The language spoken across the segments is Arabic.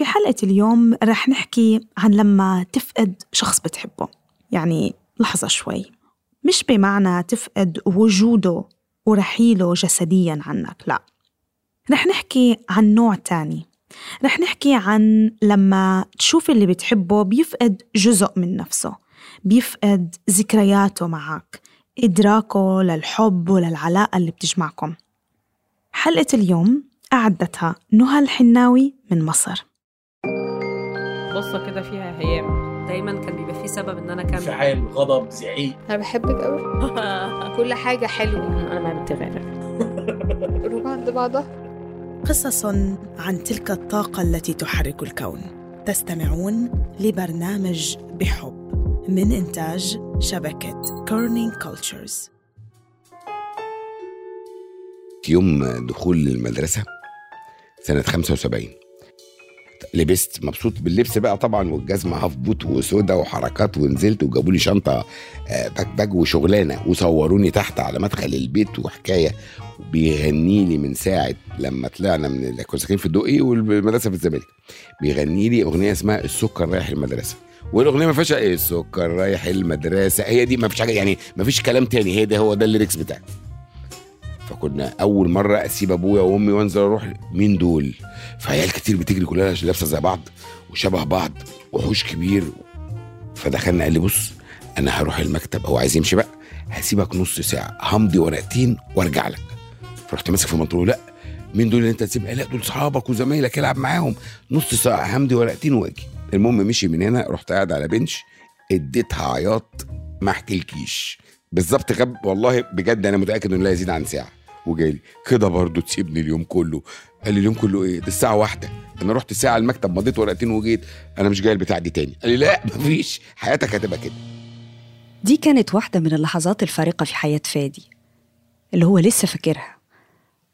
في حلقة اليوم رح نحكي عن لما تفقد شخص بتحبه. يعني لحظة شوي. مش بمعنى تفقد وجوده ورحيله جسديا عنك لا. رح نحكي عن نوع تاني. رح نحكي عن لما تشوف اللي بتحبه بيفقد جزء من نفسه بيفقد ذكرياته معك إدراكه للحب وللعلاقة اللي بتجمعكم. حلقة اليوم أعدتها نهى الحناوي من مصر. بصة كده فيها هيام دايما كان بيبقى فيه سبب إن أنا أكمل. انفعال غضب زعيق. أنا بحبك قوي كل حاجة حلوة. أنا ما بتغير قلوب عند بعضها. قصص عن تلك الطاقة التي تحرك الكون. تستمعون لبرنامج بحب من إنتاج شبكة Kerning Cultures يوم دخول المدرسة سنة 75 لبست مبسوط باللبس بقى طبعا والجزمة half boot وسودا وحركات ونزلت وجابوا لي شنطة آه، backpack وشغلانة وصوروني تحت على مدخل البيت وحكاية. بيغني لي من ساعة لما طلعنا من كنا ساكنين في الدقي والمدرسة في الزمالك. بيغني لي أغنية اسمها السكر رايح المدرسة. والأغنية ما فيهاش إيه؟ السكر رايح المدرسة. هي دي ما فيش حاجة يعني ما فيش كلام تاني. هي ده هو ده ال lyrics بتاعي. فكنا أول مرة أسيب أبويا وأمي وأنزل أروح مين دول؟ فعيال كتير بتجري كلها لابسة زي بعض وشبه بعض وحوش كبير. فدخلنا قال لي بص أنا هروح المكتب هو عايز يمشي بقى هسيبك نص ساعة همضي ورقتين وأرجع لك. فرحت ماسك في منطقه لا مين دول اللي أنت تسيب لا دول صحابك وزمايلك العب معاهم. نص ساعة همضي ورقتين وأجي. المهم مشي من هنا رحت قاعد على بنش اديتها عياط ما احكيلكيش بالظبط غاب والله بجد أنا متأكد إنه لا يزيد عن ساعة. وجالي كده برضه تسيبني اليوم كله. قال لي اليوم كله إيه؟ ده الساعة واحدة. أنا رحت ساعة المكتب مضيت ورقتين وجيت. أنا مش جاي البتاع دي تاني. قال لي لا مفيش. حياتك هتبقى كده. دي كانت واحدة من اللحظات الفارقة في حياة فادي اللي هو لسه فاكرها.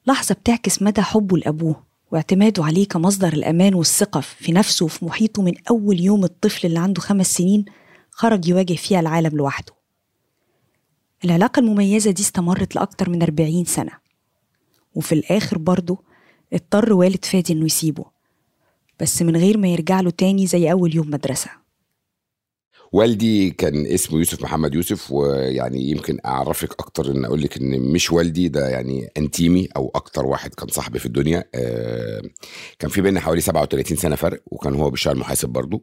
لحظة بتعكس مدى حبه لأبوه واعتماده عليه كمصدر الأمان والثقة في نفسه وفي محيطه من أول يوم الطفل اللي عنده خمس سنين خرج يواجه فيها العالم لوحده. العلاقة المميزة دي استمرت لأكتر من 40 سنة. وفي الآخر برضه اضطر والد فادي إنه يسيبه بس من غير ما يرجع له تاني زي أول يوم مدرسة. والدي كان اسمه يوسف محمد يوسف ويعني يمكن أعرفك أكتر إن أقول لك إن مش والدي ده يعني أنتيمي أو أكتر واحد كان صاحبي في الدنيا. آه، كان في بيننا حوالي 37 سنة فرق وكان هو بيشتغل محاسب برضه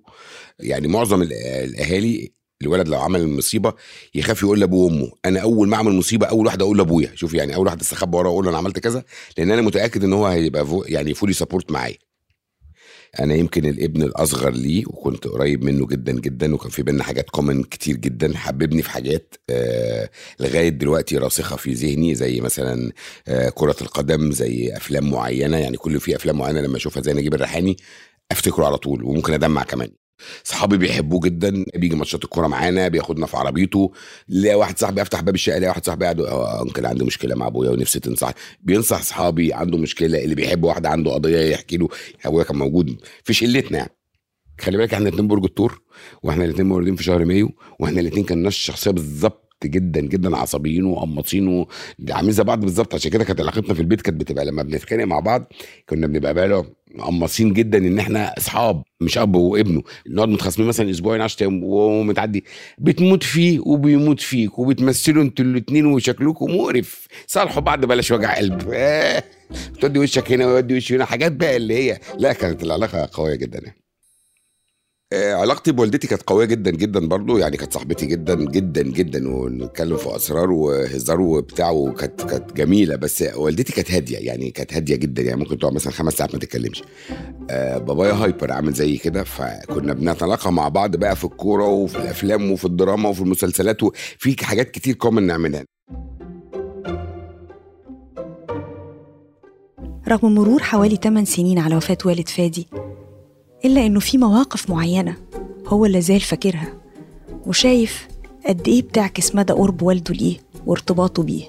يعني معظم ال- الأهالي الولد لو عمل مصيبه يخاف يقول لأبوه وأمه أنا أول ما أعمل مصيبة أول واحد أقول لأبويا شوف يعني أول واحد استخبى وراه وأقول له أنا عملت كذا لأن أنا متأكد إن هو هيبقى full يعني fully support معايا. أنا يمكن الابن الأصغر ليه وكنت قريب منه جدا جدا وكان في بينا حاجات common كتير جدا حببني في حاجات آه لغاية دلوقتي راسخة في ذهني زي مثلا آه كرة القدم زي أفلام معينة يعني كل في أفلام معينة لما أشوفها زي نجيب الريحاني أفتكره على طول وممكن أدمع كمان. صحابي بيحبوه جدا بيجي ماتشات الكورة معانا بياخدنا في عربيته. لا واحد صاحبي افتح باب الشقة الاقي واحد صاحبي قاعد آه انكل عندي مشكلة مع أبويا ونفسي تنصح. بينصح صحابي عنده مشكلة اللي بيحب واحدة عنده قضية يحكي له. أبويا كان موجود في شلتنا يعني. خلي بالك إحنا الاثنين برج الثور وإحنا الاثنين مولودين في شهر مايو وإحنا الاثنين كان نفس الشخصية بالظبط جدا جدا عصبيين وقماصين وعاملين زي بعض بالظبط. عشان كده كانت علاقتنا في البيت كانت بتبقى لما بنتخانق مع بعض كنا بنبقى بقى مقمصين جدا إن إحنا أصحاب مش أب وابنه. نقعد متخاصمين مثلا أسبوعين 10 أيام ومتعدي بتموت فيه وبيموت فيك وبتمثلوا أنتوا الاثنين وشكلكم مقرف. صالحوا بعض بلاش وجع قلب. تودي وشك هنا ويودي وشي هنا. حاجات بقى اللي هي لا كانت العلاقة قوية جدا يعني. علاقتي بوالدتي كانت قوية جدا جدا برضو. يعني كانت صاحبتي جدا جدا جدا ونتكلم في أسرار وهزار وبتاع وكانت كانت جميلة. بس والدتي كانت هادية يعني كانت هادية جدا. يعني ممكن تقعد مثلا خمس ساعات ما تتكلمش. آه بابايا hyper عامل زي كده. فكنا بنتلاقى مع بعض بقى في الكورة وفي الأفلام وفي الدراما وفي المسلسلات وفي حاجات كتير common نعملها. رغم مرور حوالي 8 سنين على وفاة والد فادي إلا إنه في مواقف معينة هو لا زال فاكرها وشايف قد إيه بتعكس مدى قرب والده ليه وارتباطه بيه.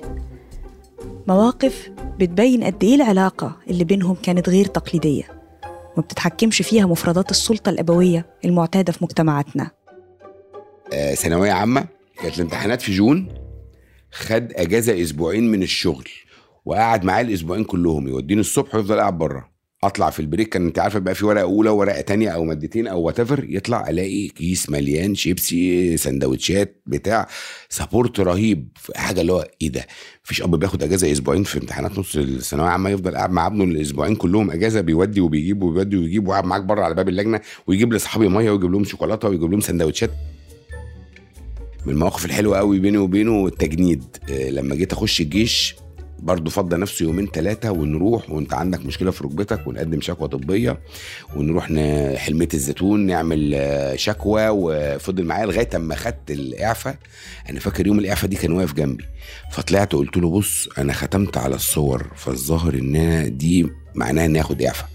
مواقف بتبين قد إيه العلاقة اللي بينهم كانت غير تقليدية ما بتتحكمش فيها مفردات السلطة الأبوية المعتادة في مجتمعاتنا. آه، ثانوية عامة كانت الامتحانات في June خد أجازة أسبوعين من الشغل وقعد معاه الأسبوعين كلهم يوديني الصبح ويفضل قاعد بره. اطلع في ال break كان انت عارفه بقى في ورقة أولى وورقة تانية أو مادتين أو what يطلع ألاقي كيس مليان شيبسي سندوتشات بتاع سبورت رهيب حاجة اللي هو إيه ده؟ مفيش أب بياخد أجازة أسبوعين في امتحانات نص الثانوية العامه يفضل قاعد مع ابنه الأسبوعين كلهم أجازة بيودي وبيجيب وبيودي ويجيب وقاعد معاك بره على باب اللجنة ويجيب لأصحابي مية ويجيب لهم شوكولاتة ويجيب لهم سندوتشات. من المواقف الحلوة قوي بيني وبينه التجنيد آه، لما جيت أخش الجيش برضه فضى نفسه يومين ثلاثة ونروح وانت عندك مشكلة في ركبتك ونقدم شكوى طبية ونروح حلمية الزيتون نعمل آه، شكوى وفضل معايا لغاية أما خدت الإعفاء. أنا فاكر يوم الإعفاء دي كان واقف جنبي فطلعت قلت له بص أنا ختمت على الصور فالظاهر أنا دي معناها إني آخد إعفاء.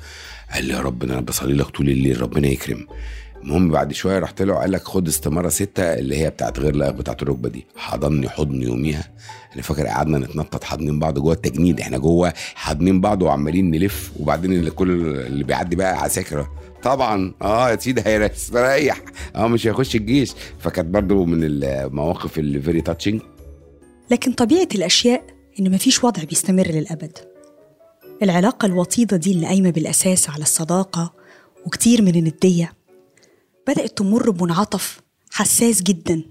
قال لي يا رب أنا بصلي لك طول الليل ربنا يكرم المهم بعد شوية رحت له قال لك خد استمارة ستة اللي هي بتاعت غير لائق بتاعت الركبة دي. حضني حضن يوميها. أنا فاكر قعدنا نتنطط حاضنين بعض جوه التجنيد. إحنا جوه حاضنين بعض وعمالين نلف. وبعدين اللي كل اللي بيعدي بقى عساكر طبعا. آه يا سيدي هيريح آه مش هيخش الجيش. فكانت برضو من المواقف اللي very touching لكن طبيعة الأشياء إن مفيش وضع بيستمر للأبد. العلاقة الوطيدة دي اللي قايمة بالأساس على الصداقة وكتير من الندية. بدأت تمر بمنعطف حساس جدا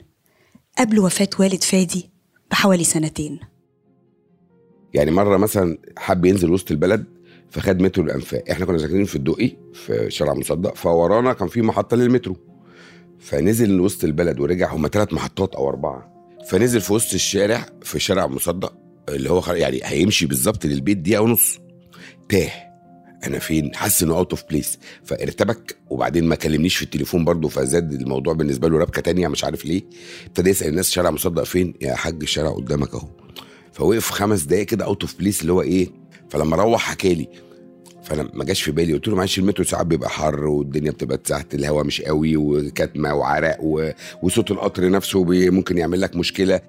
قبل وفاة والد فادي بحوالي سنتين. يعني مرة مثلا حب ينزل وسط البلد فخد مترو الأنفاق. إحنا كنا ساكنين في الدقي في شارع مصدق فورانا كان في محطة للمترو. فنزل وسط البلد ورجع هما ثلاث محطات أو أربعة. فنزل في وسط الشارع في شارع مصدق اللي هو. يعني هيمشي بالظبط للبيت دقيقة ونص. تاه. أنا فين؟ حس إنه out of place فارتبك وبعدين ما كلمنيش في التليفون برضه فزاد الموضوع بالنسبة له ربكة تانية مش عارف ليه. ابتدى يسأل الناس شارع مصدق فين؟ يا حاج الشارع قدامك أهو. فوقف خمس دقايق كده out of place اللي هو إيه؟ فلما روح حكى لي. فأنا ما جاش في بالي قلت له معلش المترو ساعات بيبقى حر والدنيا بتبقى تحت الهواء مش قوي وكتمه وعرق و... وصوت القطر نفسه بي... ممكن يعمل لك مشكلة.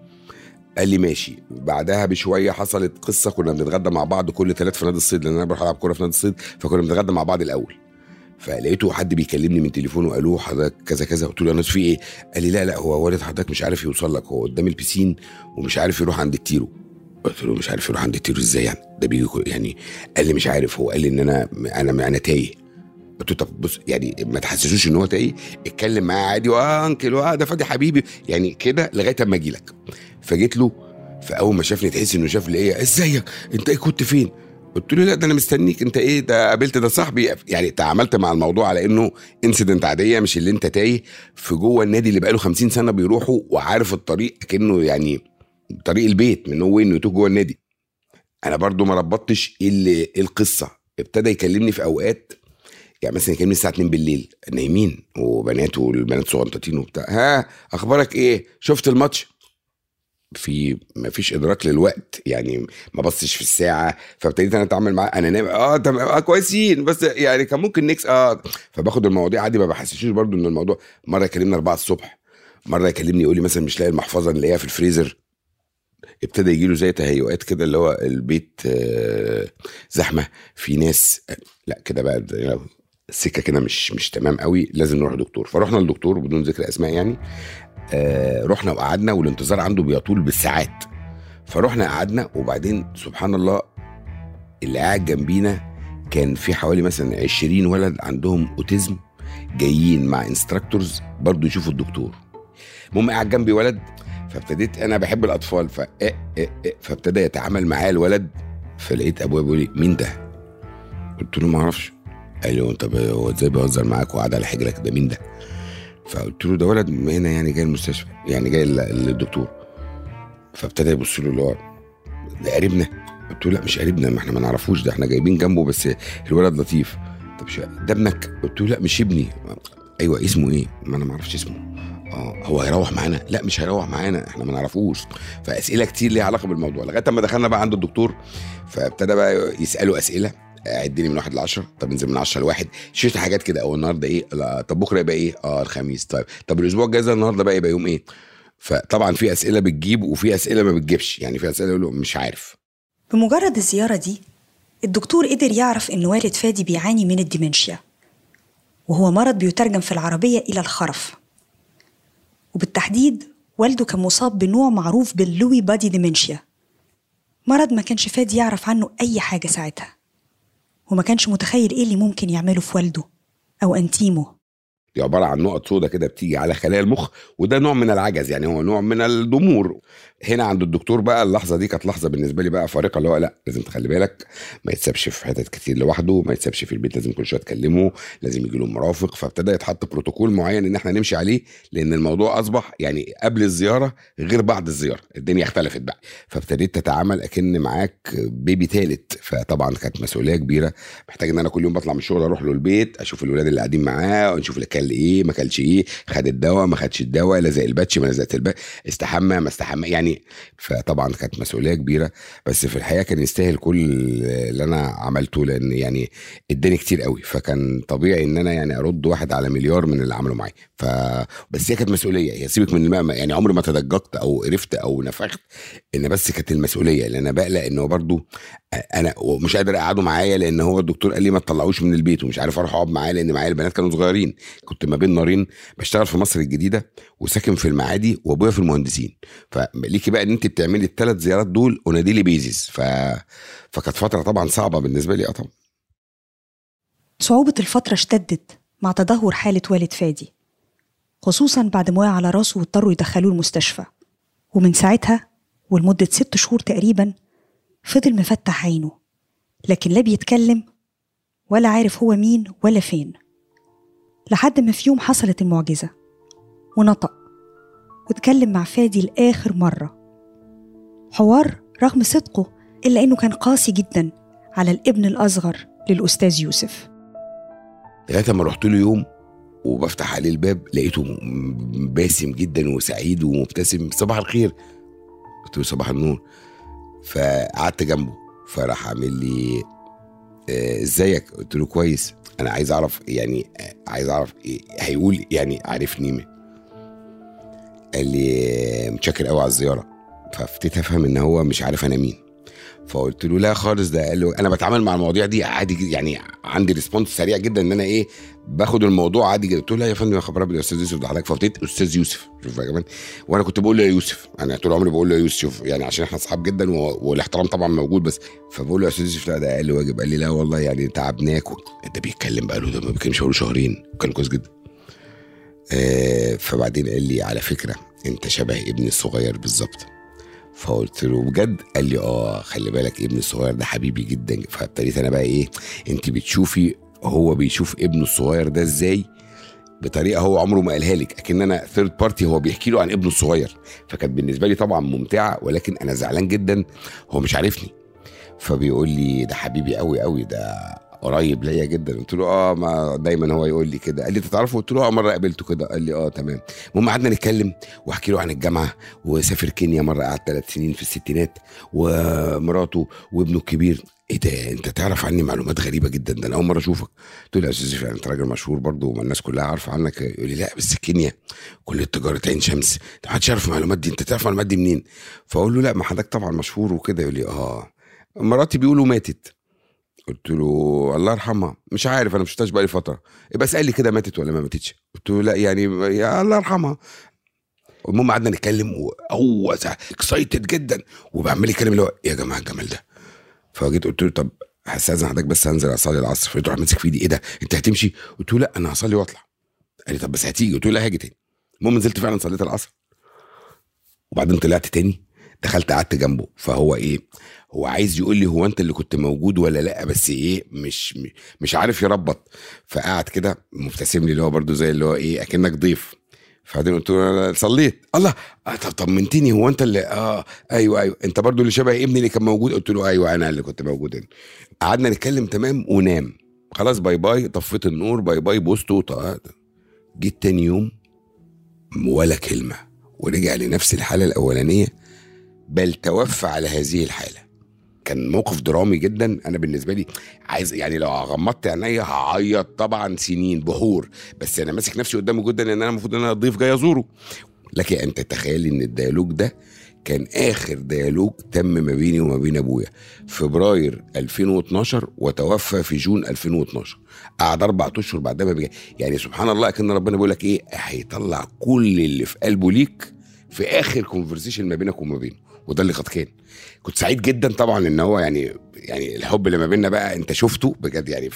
قال لي ماشي. بعدها بشوية حصلت قصة كنا بنتغدى مع بعض كل ثلاث في نادي الصيد لأن أنا بروح ألعب كورة في نادي الصيد فكنا بنتغدى مع بعض الأول. فلقيته حد بيكلمني من تليفونه قاله حضرتك كذا كذا؟ قلت له يا ناس في إيه؟ قال لي لا لا هو والد حضرتك مش عارف يوصل لك هو قدام ال piscine ومش عارف يروح عند التيرو. قلت له مش عارف يروح عند التيرو إزاي يعني؟ ده بيجي يعني قال لي مش عارف هو قال لي إن أنا أنا أنا تايه. قلت له طب بص يعني ما تحسسوش إن هو تايه؟ اتكلم معاه عادي واه انكل واه ده فادي حبيبي يعني كده لغاية أما أجي لك. فجيت له فأول ما شافني تحس إنه شاف لي إيه إزيك؟ أنت إيه كنت فين؟ قلت له لا ده أنا مستنيك. أنت إيه؟ ده قابلت ده صاحبي. يعني تعاملت مع الموضوع على إنه انسيدنت عادية مش اللي أنت تايه. في جوه النادي اللي بقاله 50 سنة بيروحوا وعارف الطريق كانه يعني طريق البيت من هو وين جوه النادي. أنا برضو ما ربطتش إيه اللي إيه القصة. ابتدى يكلمني في أوقات يعني مثلا يكلمني الساعة 2 بالليل نايمين وبنات والبنات صغنطتين وبتاع. ها أخبارك إيه؟ شفت الماتش؟ في ما فيش إدراك للوقت يعني ما بصش في الساعة فابتديت أنا أتعامل معاه أنا نايم آه تمام آه كويسين بس يعني كان ممكن نكس آه فباخد المواضيع عادي ما بحسسوش برضو إن الموضوع مرة يكلمني 4 الصبح مرة يكلمني يقول لي مثلا مش لاقي المحفظة اللي هي في الفريزر ابتدى يجي له زي تهيؤات كده اللي هو البيت آه، زحمة في ناس آه، لا كده بقى السكه كده مش مش تمام قوي لازم نروح لدكتور فرحنا للدكتور بدون ذكر أسماء يعني رحنا وقعدنا والانتظار عنده بيطول بالساعات فرحنا قعدنا وبعدين سبحان الله اللي قاعد جنبينا كان في حوالي مثلا 20 ولد عندهم أوتيزم جايين مع انستراكتورز برضو يشوفوا الدكتور المهم قاعد جنبي ولد فابتديت أنا بحب الأطفال ف إيه إيه إيه فابتدى يتعامل معايا الولد فلقيت أبويا بيقول لي مين ده؟ قلت له ما أعرفش قال لي أنت إزاي بيهزر معاك وقعد على حجرك ده مين ده؟ فقلت له ده ولد هنا يعني جاي المستشفى يعني جاي لل- للدكتور. فابتدى يبص له اللي هو ده قريبنا. قلت له لا مش قريبنا ما إحنا ما نعرفوش ده إحنا جايبين جنبه بس الولد لطيف. طب ده ابنك قلت له لا مش ابني. أيوه اسمه إيه؟ ما أنا ما أعرفش اسمه. آه هو هيروح معانا؟ لا مش هيروح معانا إحنا ما نعرفوش. فأسئلة كتير ليها علاقة بالموضوع. لغاية أما دخلنا بقى عند الدكتور فابتدى بقى يسالوا أسئلة. عدني من واحد ل 10 طب انزل من 10 لواحد. شفت حاجات كده. أو النهارده إيه؟ لا طب بكرة يبقى إيه؟ آه الخميس. طيب طب الأسبوع الجاي ده النهارده بقى يبقى يوم إيه؟ فطبعا في أسئلة بتجيب وفي أسئلة ما بتجيبش. يعني في أسئلة يقول مش عارف. بمجرد الزيارة دي الدكتور قدر يعرف إن والد فادي بيعاني من الديمنشيا وهو مرض بيترجم في العربية إلى الخرف. وبالتحديد والده كان مصاب بنوع معروف بال Lewy body dementia. مرض ما كانش فادي يعرف عنه أي حاجة ساعتها. وما كانش متخيل إيه اللي ممكن يعمله في والده أو أنتيمه. دي عبارة عن نقط سودا كده بتيجي على خلايا المخ وده نوع من العجز يعني هو نوع من الضمور هنا عند الدكتور بقى اللحظة دي كانت لحظة بالنسبة لي بقى فارقة اللي هو لأ لازم تخلي بالك ما يتسابش في حتت كتير لوحده ما يتسابش في البيت لازم كل شوية تكلمه لازم يجي له مرافق فابتدى يتحط بروتوكول معين إن إحنا نمشي عليه لأن الموضوع أصبح يعني قبل الزيارة غير بعد الزيارة الدنيا اختلفت بقى. فابتديت تتعامل أكن معاك baby تالت فطبعا كانت مسؤولية كبيرة محتاج إن أنا كل يوم بطلع من الشغل أروح له البيت أشوف الولاد اللي قاعدين معاه ونشوف اللي كل إيه ما كلش إيه خد الدواء ما خدش الدواء لزق ال patch ما لزقت ال patch استحمى ما استحمى يعني فطبعا كانت مسؤولية كبيرة بس في الحقيقة كان يستاهل كل اللي أنا عملته لأن يعني اداني كتير قوي. فكان طبيعي إن أنا يعني أرد واحد على مليار من اللي عملوا معايا. ف بس هي كانت مسؤولية. هي سيبك من الماء يعني عمري ما تدججت أو قرفت أو نفخت إن بس كانت المسؤولية. لأن أنا بقلق إن هو برضو أنا ومش قادر اقعده معايا لأن هو الدكتور قال لي ما تطلعوش من البيت ومش عارف أروح اقعد معاه لأن معايا البنات كانوا صغيرين. كنت ما بين نارين بشتغل في مصر الجديدة وساكن في المعادي وأبويا في المهندسين. فتخيلي بقى إن انت بتعملي الثلاث زيارات دول on daily basis ف... فكانت فترة طبعا صعبة بالنسبة لي آه طبعا. صعوبة الفترة اشتدت مع تدهور حالة والد فادي خصوصا بعد ما وقع على راسه واضطروا يدخلوه المستشفى. ومن ساعتها ولمدة ست شهور تقريبا فضل مفتح عينه لكن لا بيتكلم ولا عارف هو مين ولا فين. لحد ما في يوم حصلت المعجزة ونطق واتكلم مع فادي لآخر مرة. حوار رغم صدقه إلا إنه كان قاسي جدا على الابن الأصغر للأستاذ يوسف. لغاية ما رحت له يوم وبفتح عليه الباب لقيته باسم جدا وسعيد ومبتسم صباح الخير. قلت له صباح النور. فقعدت جنبه فراح عامل لي آه، إزيك؟ قلت له كويس. أنا عايز أعرف يعني آه، عايز أعرف إيه هيقول يعني عارفني مين؟ قال لي آه، متشكر قوي على الزيارة. فابتديت أفهم إن هو مش عارف أنا مين. فقلت له لا خالص ده قال له أنا بتعامل مع المواضيع دي عادي يعني عندي ريسبونس سريع جدا إن أنا إيه باخد الموضوع عادي جدا قلت له لا يا فندم يا خبر أبيض يا أستاذ يوسف ده حضرتك فابتديت أستاذ يوسف شوف يا جماعة وأنا كنت بقول له يا يوسف أنا طول عمري بقول له يا يوسف يعني عشان إحنا أصحاب جدا. والاحترام طبعا موجود بس فبقول له يا أستاذ يوسف لا ده أقل واجب قال لي لا والله يعني تعبناك. ده بيتكلم بقاله ده ما بيتكلمش بقاله شهرين كان كويس جدا آه فبعدين قال لي على فكرة أنت شبه ابني الصغير بالظبط فقلت له بجد؟ قال لي آه خلي بالك ابني الصغير ده حبيبي جدا. فابتديت أنا بقى إيه أنت بتشوفي هو بيشوف ابنه الصغير ده إزاي؟ بطريقة هو عمره ما قالها لك أكن أنا third party هو بيحكي له عن ابنه الصغير. فكانت بالنسبة لي طبعا ممتعة ولكن أنا زعلان جدا هو مش عارفني. فبيقول لي ده حبيبي قوي قوي ده قريب ليا جدا. قلت له آه ما دايما هو يقول لي كده. قال لي أنت تعرفه؟ قلت له آه مرة قابلته كده. قال لي آه تمام. المهم قعدنا نتكلم وأحكي له عن الجامعة وسافر كينيا مرة قعد ثلاث سنين في الستينات ومراته وابنه الكبير. إيه ده؟ أنت تعرف عني معلومات غريبة جدا. ده أنا أول مرة أشوفك. قلت له يا أستاذ يوسف، أنت راجل مشهور برضه وما الناس كلها عارفة عنك. يقول لي لا بس كينيا كلية تجارة عين شمس. ما حدش يعرف المعلومات دي. أنت تعرف المعلومات دي منين؟ فأقول له لا ما حضرتك طبعا مشهور وكده. يقول لي آه. مراتي بيقولوا ماتت. قلت له الله يرحمها مش عارف أنا مش شفتهاش بقالي فترة. يبقى اسأل لي كده ماتت ولا ما ماتتش؟ قلت له لا يعني يا الله يرحمها. المهم قعدنا نتكلم وهو excited جدا. وبعمل يتكلم اللي هو يا جماعة الجمال ده. فجيت قلت له طب هستأذن حضرتك بس هنزل أصلي العصر. فقلت له ماسك في إيدي. إيه ده؟ أنت هتمشي؟ قلت له لا أنا هصلي وأطلع. قال لي طب بس هتيجي؟ قلت له لا هاجي تاني. المهم نزلت فعلا صليت العصر. وبعدين طلعت تاني. دخلت قعدت جنبه. فهو إيه؟ هو عايز يقول لي هو أنت اللي كنت موجود ولا لأ؟ بس إيه؟ مش مش عارف يربط. فقعد كده مبتسم لي اللي هو برضو زي اللي هو إيه؟ أكنك ضيف. فبعدين قلت له أنا صليت. الله! آه طب طمنتني هو أنت اللي آه أيوه أيوه. أنت برضو اللي شبه ابني اللي كان موجود؟ قلت له أيوه أنا اللي كنت موجود هنا. قعدنا نتكلم تمام ونام. خلاص bye bye طفيت النور bye bye بوست وط- جيت تاني يوم ولا كلمة. ورجع لنفس الحالة الأولانية. بل توفى على هذه الحالة. كان موقف درامي جدا. أنا بالنسبة لي عايز يعني لو غمضت عينيا هعيط طبعا سنين بهور. بس أنا ماسك نفسي قدامه جدا إن أنا المفروض إن أنا ضيف جاي أزوره. لكن أنت تخيل إن ال dialogue ده كان آخر dialogue تم ما بيني وما بين أبويا. فبراير 2012 وتوفى في جون 2012 قعد أربع أشهر بعدها ما بيجي. يعني سبحان الله كان ربنا بيقول لك إيه؟ هيطلع كل اللي في قلبه ليك في آخر conversation ما بينك وما بينه. وده اللي قد كان كنت سعيد جدا طبعا إن هو يعني يعني الحب اللي ما بيننا بقى أنت شفته بجد يعني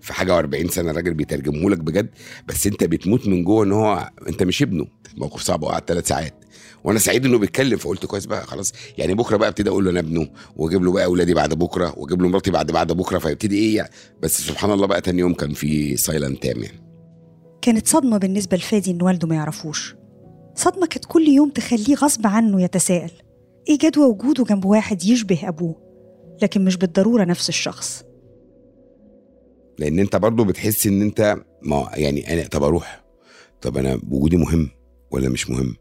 في- حاجة و40 سنة الراجل بيترجمه لك بجد بس أنت بتموت من جوه إن هو أنت مش ابنه. موقف صعب وقعد ثلاث ساعات. وأنا سعيد إنه بيتكلم فقلت كويس بقى خلاص. يعني بكرة بقى ابتدي أقول له أنا ابنه وأجيب له بقى اولادي بعد بكرة وأجيب له مراتي بعد بعد بكرة فيبتدي إيه يعني. بس سبحان الله بقى تاني يوم كان في سايلنت تام يعني. كانت صدمة بالنسبة لفادي إن والده ما يعرفوش. صدمة كانت كل يوم تخليه غصب عنه يتساءل. إيه جدوى وجوده جنب واحد يشبه أبوه لكن مش بالضرورة نفس الشخص. لأن أنت برضو بتحس إن أنت ما يعني أنا طب أروح؟ طب أنا وجودي مهم ولا مش مهم؟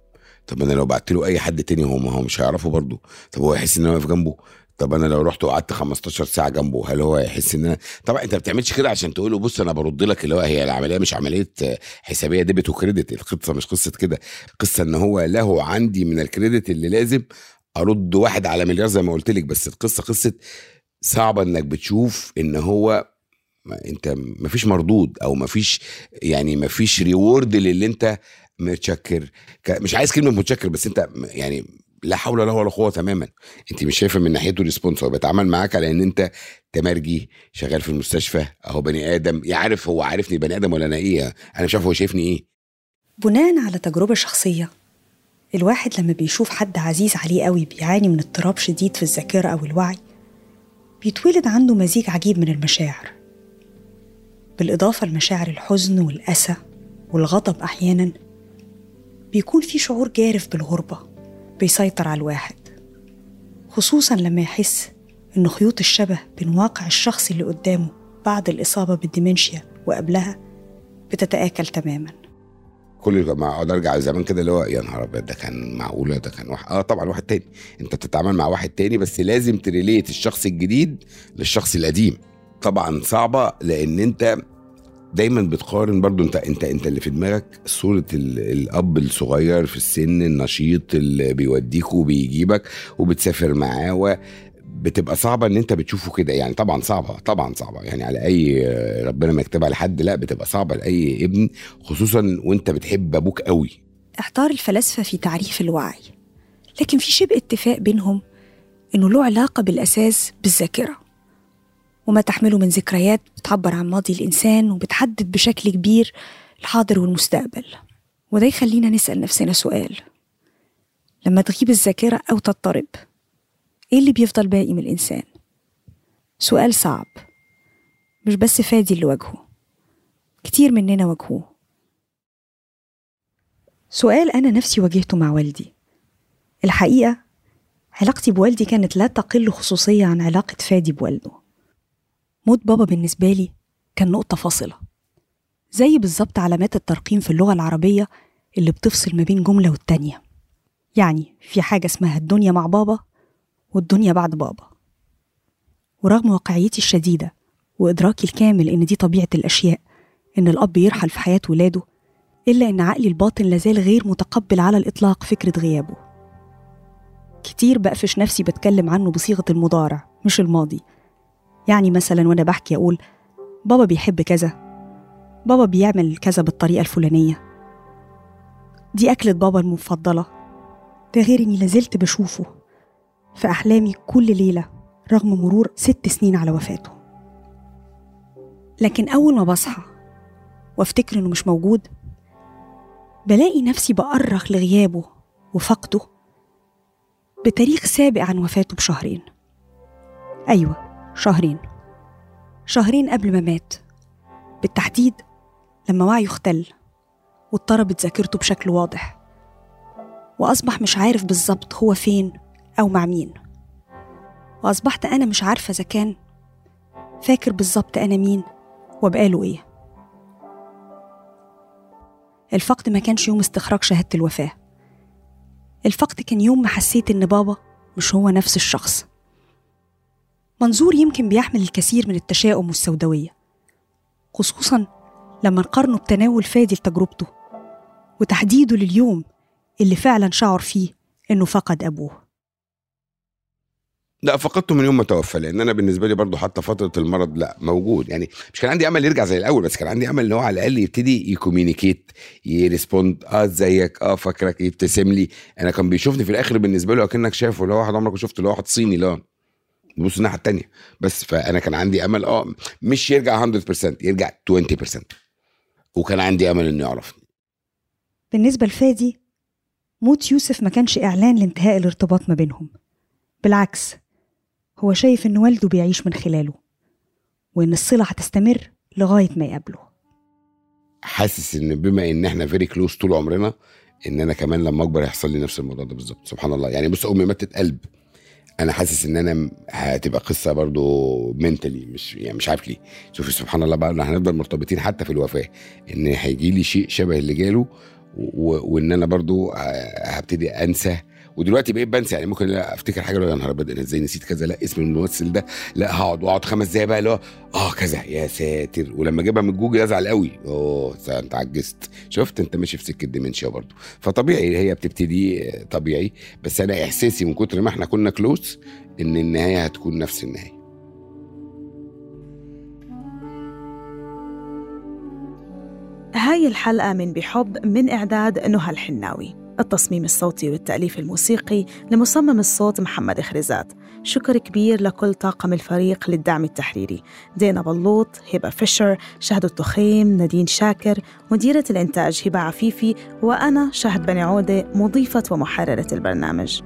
طب أنا لو بعت له أي حد تاني هو ما هو مش هيعرفه برضو. طب هو يحس إن أنا واقف جنبه؟ طب أنا لو رحت وقعدت 15 ساعة جنبه هل هو هيحس إن أنا طبعا أنت ما بتعملش كده عشان تقول له بص أنا برد لك اللي هو هي العملية مش عملية حسابية ديبت وكريدت القصة مش قصة كده. قصة إن هو له عندي من الكريدت اللي لازم ارد واحد على مليار زي ما قلت لك بس القصة قصه صعبه انك بتشوف ان هو ما انت مفيش مردود أو مفيش يعني مفيش reward للي انت متشكر. مش عايز كلمة متشكر بس انت يعني لا حول له ولا قوة تماما. انت مش شايفة من ناحيته response هو بيتعامل معاك على ان انت تمرجي شغال في المستشفى اهو بني آدم. يعرف هو عارفني بني آدم ولا أنا إيه؟ أنا مش عارف هو شايفني إيه. بناء على تجربة شخصية الواحد لما بيشوف حد عزيز عليه قوي بيعاني من اضطراب شديد في الذاكرة أو الوعي بيتولد عنده مزيج عجيب من المشاعر. بالإضافة لمشاعر الحزن والأسى والغضب أحيانا بيكون في شعور جارف بالغربة بيسيطر على الواحد. خصوصا لما يحس إن خيوط الشبه بين واقع الشخص اللي قدامه بعد الإصابة بالديمنشيا وقبلها بتتآكل تماماً. كل ما اقعد ارجع زمان كده اللي هو يا نهار أبيض ده كان معقوله ده كان واحد آه طبعا واحد تاني. انت بتتعامل مع واحد تاني بس لازم تريليت الشخص الجديد للشخص القديم. طبعا صعبة لأن انت دايما بتقارن برضو انت انت انت اللي في دماغك صورة ال- الأب الصغير في السن النشيط اللي بيوديك وبيجيبك وبتسافر معاه بتبقى صعبة إن أنت بتشوفه كده. يعني طبعا صعبة طبعا صعبة. يعني على أي ربنا ما يكتبها لحد لا بتبقى صعبة لأي ابن خصوصا وأنت بتحب أبوك قوي. احتار الفلاسفة في تعريف الوعي. لكن في شبه اتفاق بينهم إنه له علاقة بالأساس بالذاكرة. وما تحمله من ذكريات بتعبر عن ماضي الإنسان وبتحدد بشكل كبير الحاضر والمستقبل. وده يخلينا نسأل نفسنا سؤال. لما تغيب الذاكرة أو تضطرب إيه اللي بيفضل باقي من الإنسان؟ سؤال صعب. مش بس فادي اللي واجهه كتير مننا واجهوه. سؤال أنا نفسي واجهته مع والدي. الحقيقة علاقتي بوالدي كانت لا تقل خصوصية عن علاقة فادي بوالده. موت بابا بالنسبة لي كان نقطة فاصلة. زي بالظبط علامات الترقيم في اللغة العربية اللي بتفصل ما بين جملة والتانية. يعني في حاجة اسمها الدنيا مع بابا والدنيا بعد بابا. ورغم واقعيتي الشديدة وإدراكي الكامل إن دي طبيعة الأشياء إن الأب يرحل في حياة ولاده إلا إن عقلي الباطن لازال غير متقبل على الإطلاق فكرة غيابه. كتير بقفش نفسي بتكلم عنه بصيغة المضارع مش الماضي. يعني مثلا وأنا بحكي أقول بابا بيحب كذا بابا بيعمل كذا بالطريقة الفلانية. دي أكلة بابا المفضلة ده غير إني لازلت بشوفه. في أحلامي كل ليلة رغم مرور ست سنين على وفاته. لكن أول ما بصحى وافتكر إنه مش موجود بلاقي نفسي بأرخ لغيابه وفقده بتاريخ سابق عن وفاته بشهرين. أيوة شهرين. شهرين قبل ما مات. بالتحديد لما وعيه اختل واضطربت ذاكرته بشكل واضح. وأصبح مش عارف بالظبط هو فين أو مع مين. وأصبحت أنا مش عارفة إذا كان فاكر بالظبط أنا مين وبقاله إيه. الفقد ما كانش يوم استخراج شهادة الوفاة. الفقد كان يوم ما حسيت إن بابا مش هو نفس الشخص. منظور يمكن بيحمل الكثير من التشاؤم والسوداوية خصوصا لما نقارنه بتناول فادي لتجربته وتحديده لليوم اللي فعلا شعر فيه إنه فقد أبوه. لا فقدته من يوم ما توفى لأن أنا بالنسبة لي برضو حتى فترة المرض لا موجود. يعني مش كان عندي أمل يرجع زي الأول بس كان عندي أمل إن هو على الأقل يبتدي يكومينيكيت يريسبوند آه إزيك؟ آه فاكرك؟ يبتسم لي. أنا كان بيشوفني في الآخر بالنسبة له أكنك شايفه اللي هو واحد عمرك ما شفته اللي هو واحد صيني لا بص الناحية التانية. بس فأنا كان عندي أمل آه مش يرجع 100% يرجع 20% وكان عندي أمل إنه يعرفني. بالنسبة لفادي موت يوسف ما كانش إعلان لانتهاء الارتباط ما بينهم. بالعكس هو شايف إن والده بيعيش من خلاله وإن الصلة هتستمر لغاية ما يقابله. حاسس إن بما إن إحنا very close طول عمرنا إن أنا كمان لما أكبر هيحصل لي نفس الموضوع ده بالظبط سبحان الله. يعني بص أمي ماتت قلب. أنا حاسس إن أنا هتبقى قصة برضو منتلي مش يعني مش عارف ليه. شوفي سبحان الله بقى إن هنفضل مرتبطين حتى في الوفاة. إن هيجي لي شيء شبه اللي جاله وإن أنا برضو هبتدي أنسى ودلوقتي بقيت بنسى. يعني ممكن لا أفتكر حاجة لو يا نهار أبيض أنا إزاي نسيت كذا لا اسم الممثل ده لا هقعد وأقعد خمس دقايق بقى اللي هو آه كذا يا ساتر. ولما أجيبها من جوجل أزعل قوي أوه أنت عجزت. شفت؟ أنت ماشي في سكة ديمنشيا برضو فطبيعي هي بتبتدي آه، طبيعي. بس أنا إحساسي من كتر ما إحنا كنا كلوز إن النهاية هتكون نفس النهاية. هاي الحلقة من بحب من إعداد نهى الحناوي. التصميم الصوتي والتأليف الموسيقي لمصمم الصوت محمد خريزات. شكر كبير لكل طاقم الفريق للدعم التحريري. دينا بلوط هبة فيشر شهد التخيم نادين شاكر مديرة الإنتاج هبة عفيفي وأنا شهد بني عودة مضيفة ومحررة البرنامج.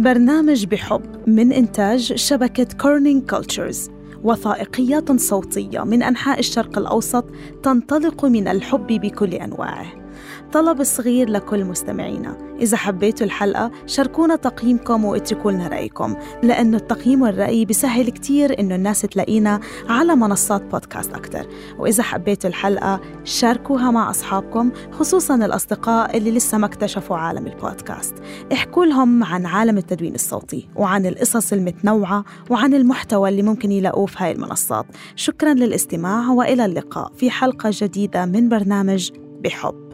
برنامج بحب من إنتاج شبكة Kerning Cultures وثائقيات صوتية من أنحاء الشرق الأوسط تنطلق من الحب بكل أنواعه. طلب صغير لكل مستمعينا. إذا حبيتوا الحلقة شاركونا تقييمكم واتركوا لنا رأيكم لأنه التقييم والرأي بيسهل كتير إنه الناس تلاقينا على منصات بودكاست أكتر. وإذا حبيتوا الحلقة شاركوها مع أصحابكم خصوصاً الأصدقاء اللي لسه ما اكتشفوا عالم البودكاست. احكوا لهم عن عالم التدوين الصوتي وعن القصص المتنوعة وعن المحتوى اللي ممكن يلاقوه في هاي المنصات. شكراً للاستماع وإلى اللقاء في حلقة جديدة من برنامج بحب.